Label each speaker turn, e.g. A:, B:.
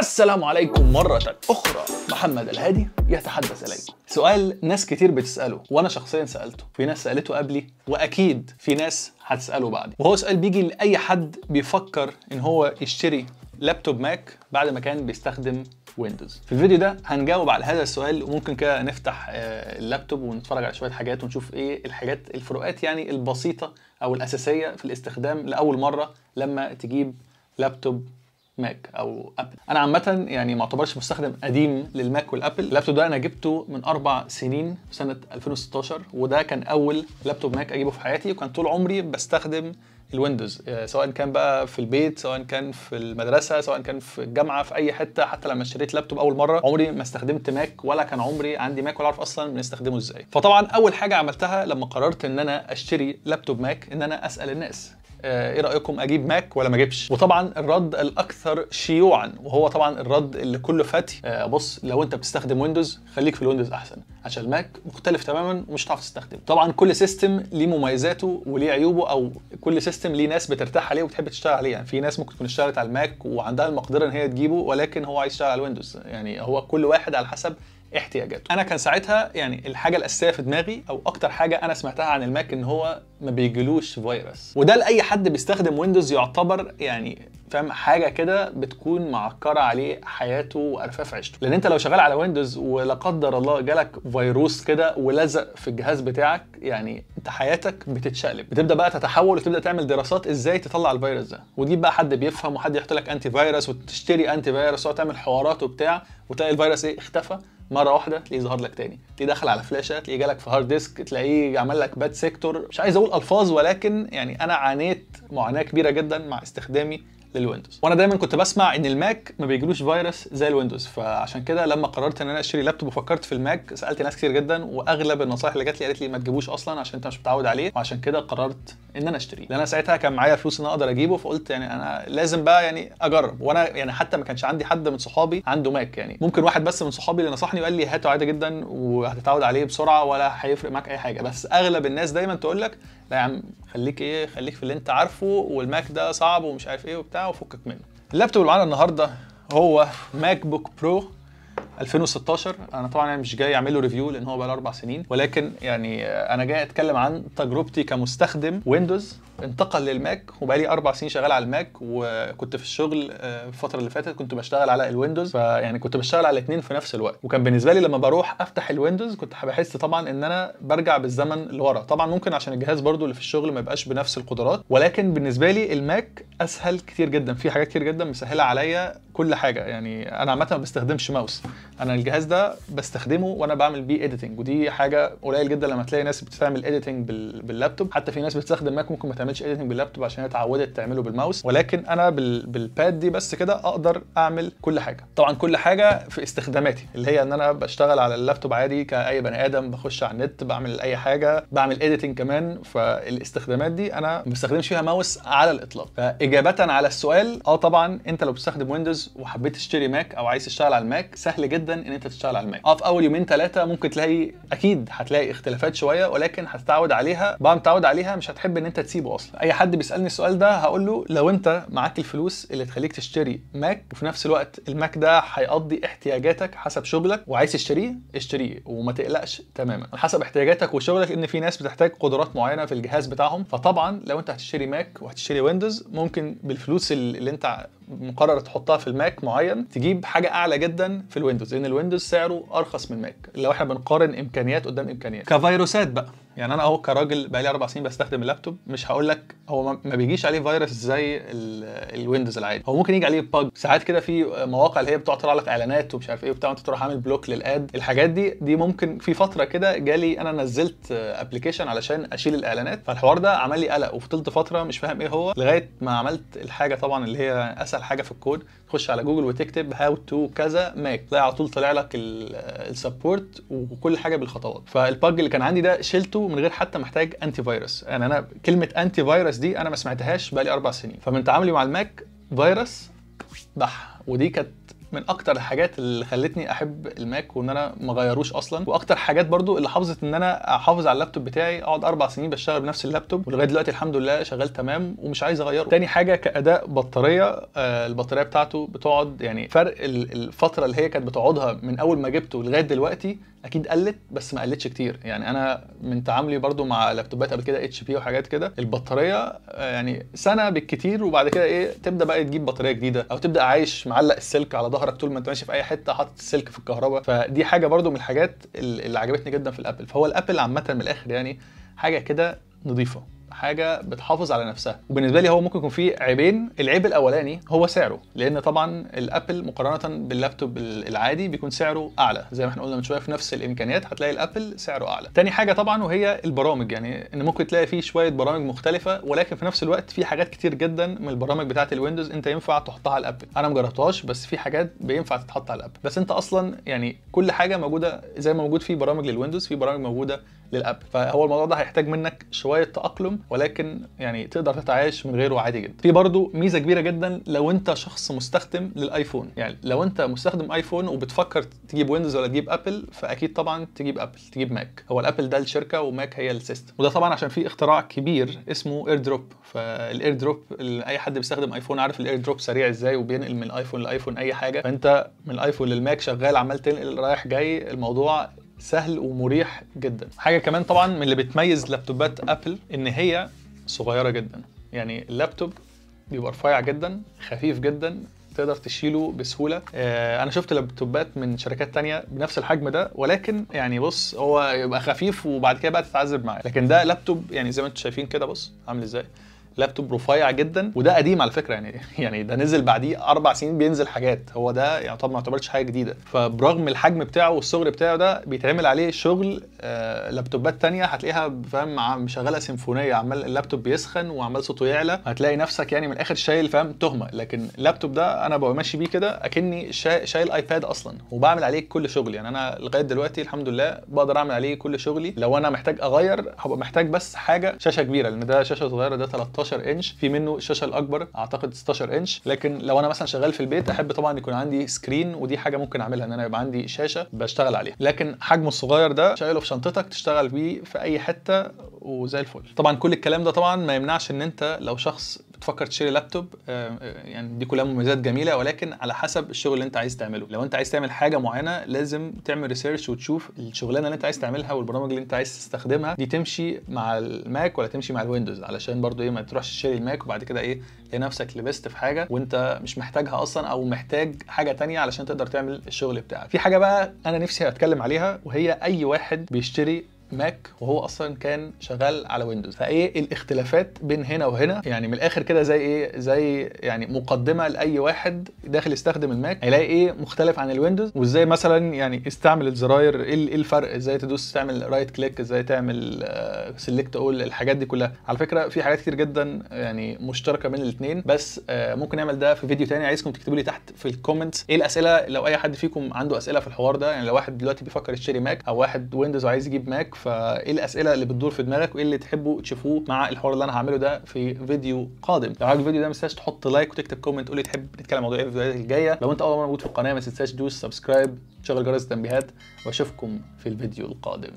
A: السلام عليكم مرة أخرى. محمد الهادي يتحدث إليكم سؤال ناس كتير بتسأله وأنا شخصيا سألته. في ناس سألته قبلي وأكيد في ناس هتسأله بعدي. وهو سؤال بيجي لأي حد بيفكر إن هو يشتري laptop Mac بعد ما كان بيستخدم Windows. في الفيديو ده هنجاوب على هذا السؤال وممكن كده نفتح آه، اللابتوب ونتفرج على شوية حاجات ونشوف إيه الحاجات الفروقات يعني البسيطة أو الأساسية في الاستخدام لأول مرة لما تجيب laptop Mac أو Apple. أنا عامة يعني ما أعتبرش مستخدم قديم لل Mac وال Apple. اللابتوب ده أنا جبته من أربع سنين في سنة 2016 وده كان أول laptop Mac أجيبه في حياتي وكان طول عمري بستخدم ال Windows. آه، سواء كان بقى في البيت سواء كان في المدرسة سواء كان في الجامعة في أي حتة حتى لما اشتريت لابتوب أول مرة عمري ما استخدمت Mac ولا كان عمري عندي Mac ولا أعرف أصلا بنستخدمه إزاي. فطبعا أول حاجة عملتها لما قررت إن أنا أشتري laptop Mac إن أنا أسأل الناس. إيه رأيكم أجيب Mac ولا ما أجيبش؟ وطبعا الرد الأكثر شيوعا وهو طبعا الرد اللي كله فتي آه، بص لو أنت بتستخدم Windows خليك في ال Windows أحسن عشان ال Mac مختلف تماما ومش هتعرف تستخدمه. طبعا كل system ليه مميزاته وليه عيوبه أو كل system ليه ناس بترتاح عليه وبتحب تشتغل عليه. يعني في ناس ممكن تكون اشتغلت على ال Mac وعندها المقدرة إن هي تجيبه ولكن هو عايز يشتغل على ال Windows يعني هو كل واحد على حسب احتياجاته. أنا كان ساعتها يعني الحاجة الأساسية في دماغي أو أكتر حاجة أنا سمعتها عن ال Mac إن هو ما بيجيلوش فيروس. وده لأي حد بيستخدم Windows يعتبر يعني فاهم حاجة كده بتكون معكرة عليه حياته وقارفاه في عيشته. لأن أنت لو شغال على Windows ولا قدر الله جالك فيروس كده ولزق في الجهاز بتاعك يعني أنت حياتك بتتشقلب. بتبدأ بقى تتحول وتبدأ تعمل دراسات إزاي تطلع الفيروس ده. وتجيب بقى حد بيفهم وحد يحط لك antivirus وتشتري antivirus وتقعد تعمل حوارات وبتاع وتلاقي الفيروس إيه اختفى. مرة واحدة تلاقيه ظهر لك تاني. تلاقيه دخل على فلاشه تلاقيه جالك في hard disk تلاقيه عمل لك bad sector مش عايز أقول ألفاظ ولكن يعني أنا عانيت معاناة كبيرة جدا مع استخدامي لل Windows. وأنا دايما كنت بسمع إن الماك ما بيجيلوش فيروس زي ال Windows فعشان كده لما قررت إن أنا أشتري لابتوب وفكرت في الماك سألت ناس كتير جدا وأغلب النصائح اللي جات لي قالت لي ما تجيبوش أصلا عشان أنت مش متعود عليه وعشان كده قررت إن أنا أشتريه. لأن أنا ساعتها كان معايا فلوس إن أنا أقدر أجيبه فقلت يعني أنا لازم بقى يعني أجرب. وأنا يعني حتى ما كانش عندي حد من صحابي عنده ماك يعني. ممكن واحد بس من صحابي اللي نصحني وقال لي هاته عادي جدا وهتتعود عليه بسرعة ولا هيفرق معاك أي حاجة. بس أغلب الناس دايما تقول لك لا يا عم خليك إيه خليك في اللي أنت عارفه والماك ده صعب ومش عارف إيه وبتاع. وفكك منه. اللابتوب اللي معانا النهارده هو MacBook Pro 2016 أنا طبعا يعني مش جاي اعمل له review لأن هو بقى له أربع سنين ولكن يعني أنا جاي أتكلم عن تجربتي كمستخدم Windows انتقل للماك وبقى لي أربع سنين شغال على الماك وكنت في الشغل آه، الفترة اللي فاتت كنت بشتغل على ال Windows فيعني كنت بشتغل على الاثنين في نفس الوقت. وكان بالنسبة لي لما بروح أفتح ال Windows كنت بحس طبعا إن أنا برجع بالزمن لورا. طبعا ممكن عشان الجهاز برضو اللي في الشغل ما يبقاش بنفس القدرات ولكن بالنسبة لي الماك أسهل كتير جدا في حاجات كتير جدا مسهلة عليا كل حاجة. يعني أنا عامة ما بستخدمش ماوس. أنا الجهاز ده بستخدمه وأنا بعمل بيه editing ودي حاجة قليل جدا لما تلاقي ناس بتعمل editing بال... باللابتوب. حتى في ناس بتستخدم ماك ممكن ما تعملش editing بال laptop عشان هي اتعودت تعمله بالماوس. ولكن أنا بال... بال pad دي بس كده أقدر أعمل كل حاجة. طبعا كل حاجة في استخداماتي اللي هي إن أنا بشتغل على اللابتوب عادي كأي بني آدم بخش على النت بعمل أي حاجة بعمل editing كمان. فالاستخدامات دي أنا ما بستخدمش فيها ماوس على الإطلاق. فإجابة على السؤال آه طبعا أنت لو بتستخدم Windows وحبيت تشتري ماك أو عايز تشتغل على الماك سهل جدا إن أنت تشتغل على الماك أه في أول يومين ثلاثة ممكن تلاقي أكيد هتلاقي اختلافات شوية ولكن هتتعود عليها. بعد ما تتعود عليها مش هتحب إن أنت تسيبه أصلا. أي حد بيسألني السؤال ده هقول له لو أنت معاك الفلوس اللي تخليك تشتري ماك وفي نفس الوقت الماك ده هيقضي احتياجاتك حسب شغلك وعايز تشتريه اشتريه. وما تقلقش تماما. حسب احتياجاتك وشغلك إن في ناس بتحتاج قدرات معينة في الجهاز بتاعهم. فطبعا لو أنت هتشتري ماك وهتشتري Windows ممكن بالفلوس اللي أنت مقرر تحطها في الماك معين تجيب حاجة أعلى جدا في ال Windows لأن ال Windows سعره أرخص من الماك لو إحنا بنقارن إمكانيات قدام إمكانيات. كفيروسات بقى. يعني أنا أهو كراجل بقى لي أربع سنين بستخدم اللابتوب مش هقول لك هو ما- بيجيش عليه فيروس زي ال- ال Windows العادي. هو ممكن يجي عليه bug ساعات كده في مواقع اللي هي بتقعد تطلع لك إعلانات ومش عارف إيه وبتاع وانت تروح عامل block لل ad. الحاجات دي دي ممكن في فترة كده جالي أنا نزلت application علشان أشيل الإعلانات. فالحوار ده عمل لي قلق وفضلت فترة مش فاهم إيه هو لغاية ما عملت الحاجة طبعا اللي هي أسهل حاجة في الكود تخش على جوجل وتكتب how to كذا ماك تلاقي على طول طالع لك ال support وكل حاجة بالخطوات. فال bug اللي كان عندي ده شلته من غير حتى محتاج antivirus يعني أنا كلمة antivirus دي أنا ما سمعتهاش بقالي أربع سنين. فمن تعاملي مع الماك فيروس بح. ودي كانت من أكتر الحاجات اللي خلتني أحب الماك وإن أنا ما غيروش أصلا. وأكتر حاجات برضو اللي حافظت إن أنا أحافظ على اللابتوب بتاعي أقعد أربع سنين بشتغل بنفس اللابتوب ولغاية دلوقتي الحمد لله شغال تمام ومش عايز أغيره. تاني حاجة كأداء بطارية آه البطارية بتاعته بتقعد يعني فرق ال- الفترة اللي هي كانت بتقعدها من أول ما جبته لغاية دلوقتي أكيد قلت بس ما قلتش كتير. يعني أنا من تعاملي برضو مع laptopات قبل كده HP وحاجات كده البطارية آه، يعني سنة بالكتير وبعد كده إيه تبدأ بقى تجيب بطارية جديدة أو تبدأ عايش معلق السلك على ظهرك طول ما أنت ماشي في أي حتة حاطط السلك في الكهرباء. فدي حاجة برضو من الحاجات ال- اللي عجبتني جدا في ال Apple. فهو ال Apple عامة من الآخر يعني حاجة كده نظيفة. حاجة بتحافظ على نفسها. وبالنسبة لي هو ممكن يكون فيه عيبين. العيب الأولاني هو سعره لأن طبعا ال Apple مقارنة باللابتوب العادي بيكون سعره أعلى. زي ما إحنا قلنا من شوية في نفس الإمكانيات هتلاقي ال Apple سعره أعلى. تاني حاجة طبعا وهي البرامج يعني إن ممكن تلاقي فيه شوية برامج مختلفة ولكن في نفس الوقت في حاجات كتير جدا من البرامج بتاعه ال Windows أنت ينفع تحطها على ال Apple. أنا مجربتهاش بس في حاجات بينفع تتحط على ال Apple. بس أنت أصلا يعني كل حاجة موجودة زي ما موجود في برامج لل Windows في برامج موجودة لل Apple فهو الموضوع ده هيحتاج منك شوية تأقلم ولكن يعني تقدر تتعايش من غيره عادي جدا. في برضو ميزة كبيرة جدا لو أنت شخص مستخدم لل iPhone. يعني لو أنت مستخدم iPhone وبتفكر تجيب Windows ولا تجيب Apple فأكيد طبعا تجيب Apple تجيب ماك. هو ال Apple ده الشركة وماك هي ال system. وده طبعا عشان في اختراع كبير اسمه AirDrop فال AirDrop أي حد بيستخدم iPhone عارف ال AirDrop سريع إزاي وبينقل من ال iPhone ل iPhone أي حاجة. فأنت من ال iPhone للماك شغال عمال تنقل رايح جاي. الموضوع سهل ومريح جدا. حاجة كمان طبعا من اللي بتميز لابتوبات Apple إن هي صغيرة جدا. يعني اللابتوب بيبقى رفيع جدا خفيف جدا تقدر تشيله بسهولة. آه أنا شفت لابتوبات من شركات تانية بنفس الحجم ده ولكن يعني بص هو يبقى خفيف وبعد كده بقى تتعذب معاه. لكن ده لابتوب يعني زي ما أنتم شايفين كده بص عامل إزاي؟ لابتوب رفيع جدا وده قديم على فكرة يعني يعني ده نزل بعديه أربع سنين بينزل حاجات هو ده يعني طبعا ما يعتبرش حاجة جديدة. فبرغم الحجم بتاعه والصغر بتاعه ده بيتعمل عليه شغل آه لابتوبات تانية هتلاقيها فاهم مشغله سيمفونية عمال اللابتوب بيسخن وعمال صوته يعلى هتلاقي نفسك يعني من الآخر شايل فاهم تهمة. لكن اللابتوب ده أنا ببقى ماشي بيه كده أكني شا- شايل iPad أصلا وبعمل عليه كل شغل يعني أنا لغاية دلوقتي الحمد لله بقدر أعمل عليه كل شغلي. لو أنا محتاج أغير هبقى محتاج بس حاجة شاشة كبيرة لأن ده شاشة صغيرة ده 13 انش في منه الشاشة الأكبر أعتقد 16 انش. لكن لو أنا مثلا شغال في البيت أحب طبعا يكون عندي screen ودي حاجة ممكن أعملها إن أنا يبقى عندي شاشة بشتغل عليها. لكن حجمه الصغير ده شايله في شنطتك تشتغل بيه في أي حتة وزي الفل. طبعا كل الكلام ده طبعا ما يمنعش إن أنت لو شخص بتفكر تشتري لابتوب آه، آه، يعني دي كلها مميزات جميلة ولكن على حسب الشغل اللي انت عايز تعمله. لو انت عايز تعمل حاجة معينة لازم تعمل research وتشوف الشغلانة اللي انت عايز تعملها والبرامج اللي انت عايز تستخدمها. دي تمشي مع الماك ولا تمشي مع الويندوز؟ علشان برضو إيه ما تروحش تشتري الماك وبعد كده إيه تلاقي نفسك لبست في حاجة وانت مش محتاجها أصلا أو محتاج حاجة تانية علشان تقدر تعمل الشغل بتاعك. في حاجة بقى أنا نفسي أتكلم عليها وهي أي واحد بيشتري ماك وهو أصلا كان شغال على ويندوز فإيه الاختلافات بين هنا وهنا؟ يعني من الآخر كده زي إيه؟ زي يعني مقدمة لأي واحد داخل يستخدم الماك هيلاقي إيه مختلف عن الويندوز؟ وإزاي مثلا يعني استعمل الزراير إيه ال- إيه الفرق؟ إزاي تدوس تعمل right click إزاي تعمل select all الحاجات دي كلها. على فكرة في حاجات كتير جدا يعني مشتركة بين الاثنين بس آه، ممكن نعمل ده في فيديو تاني. عايزكم تكتبوا لي تحت في ال comments إيه الأسئلة؟ لو أي حد فيكم عنده أسئلة في الحوار ده يعني لو واحد دلوقتي بيفكر يشتري ماك أو واحد ويندوز وعايز يجيب ماك فايه الأسئلة اللي بتدور في دماغك وايه اللي تحبوا تشوفوه مع الحوار اللي أنا هعمله ده في فيديو قادم؟ لو عجبك الفيديو ده ما تنساش تحط like وتكتب comment تقول لي تحب نتكلم موضوع إيه في الفيديوهات الجاية. لو أنت أول مرة موجود في القناة ما تنساش تدوس subscribe تشغل جرس التنبيهات وأشوفكم في الفيديو القادم.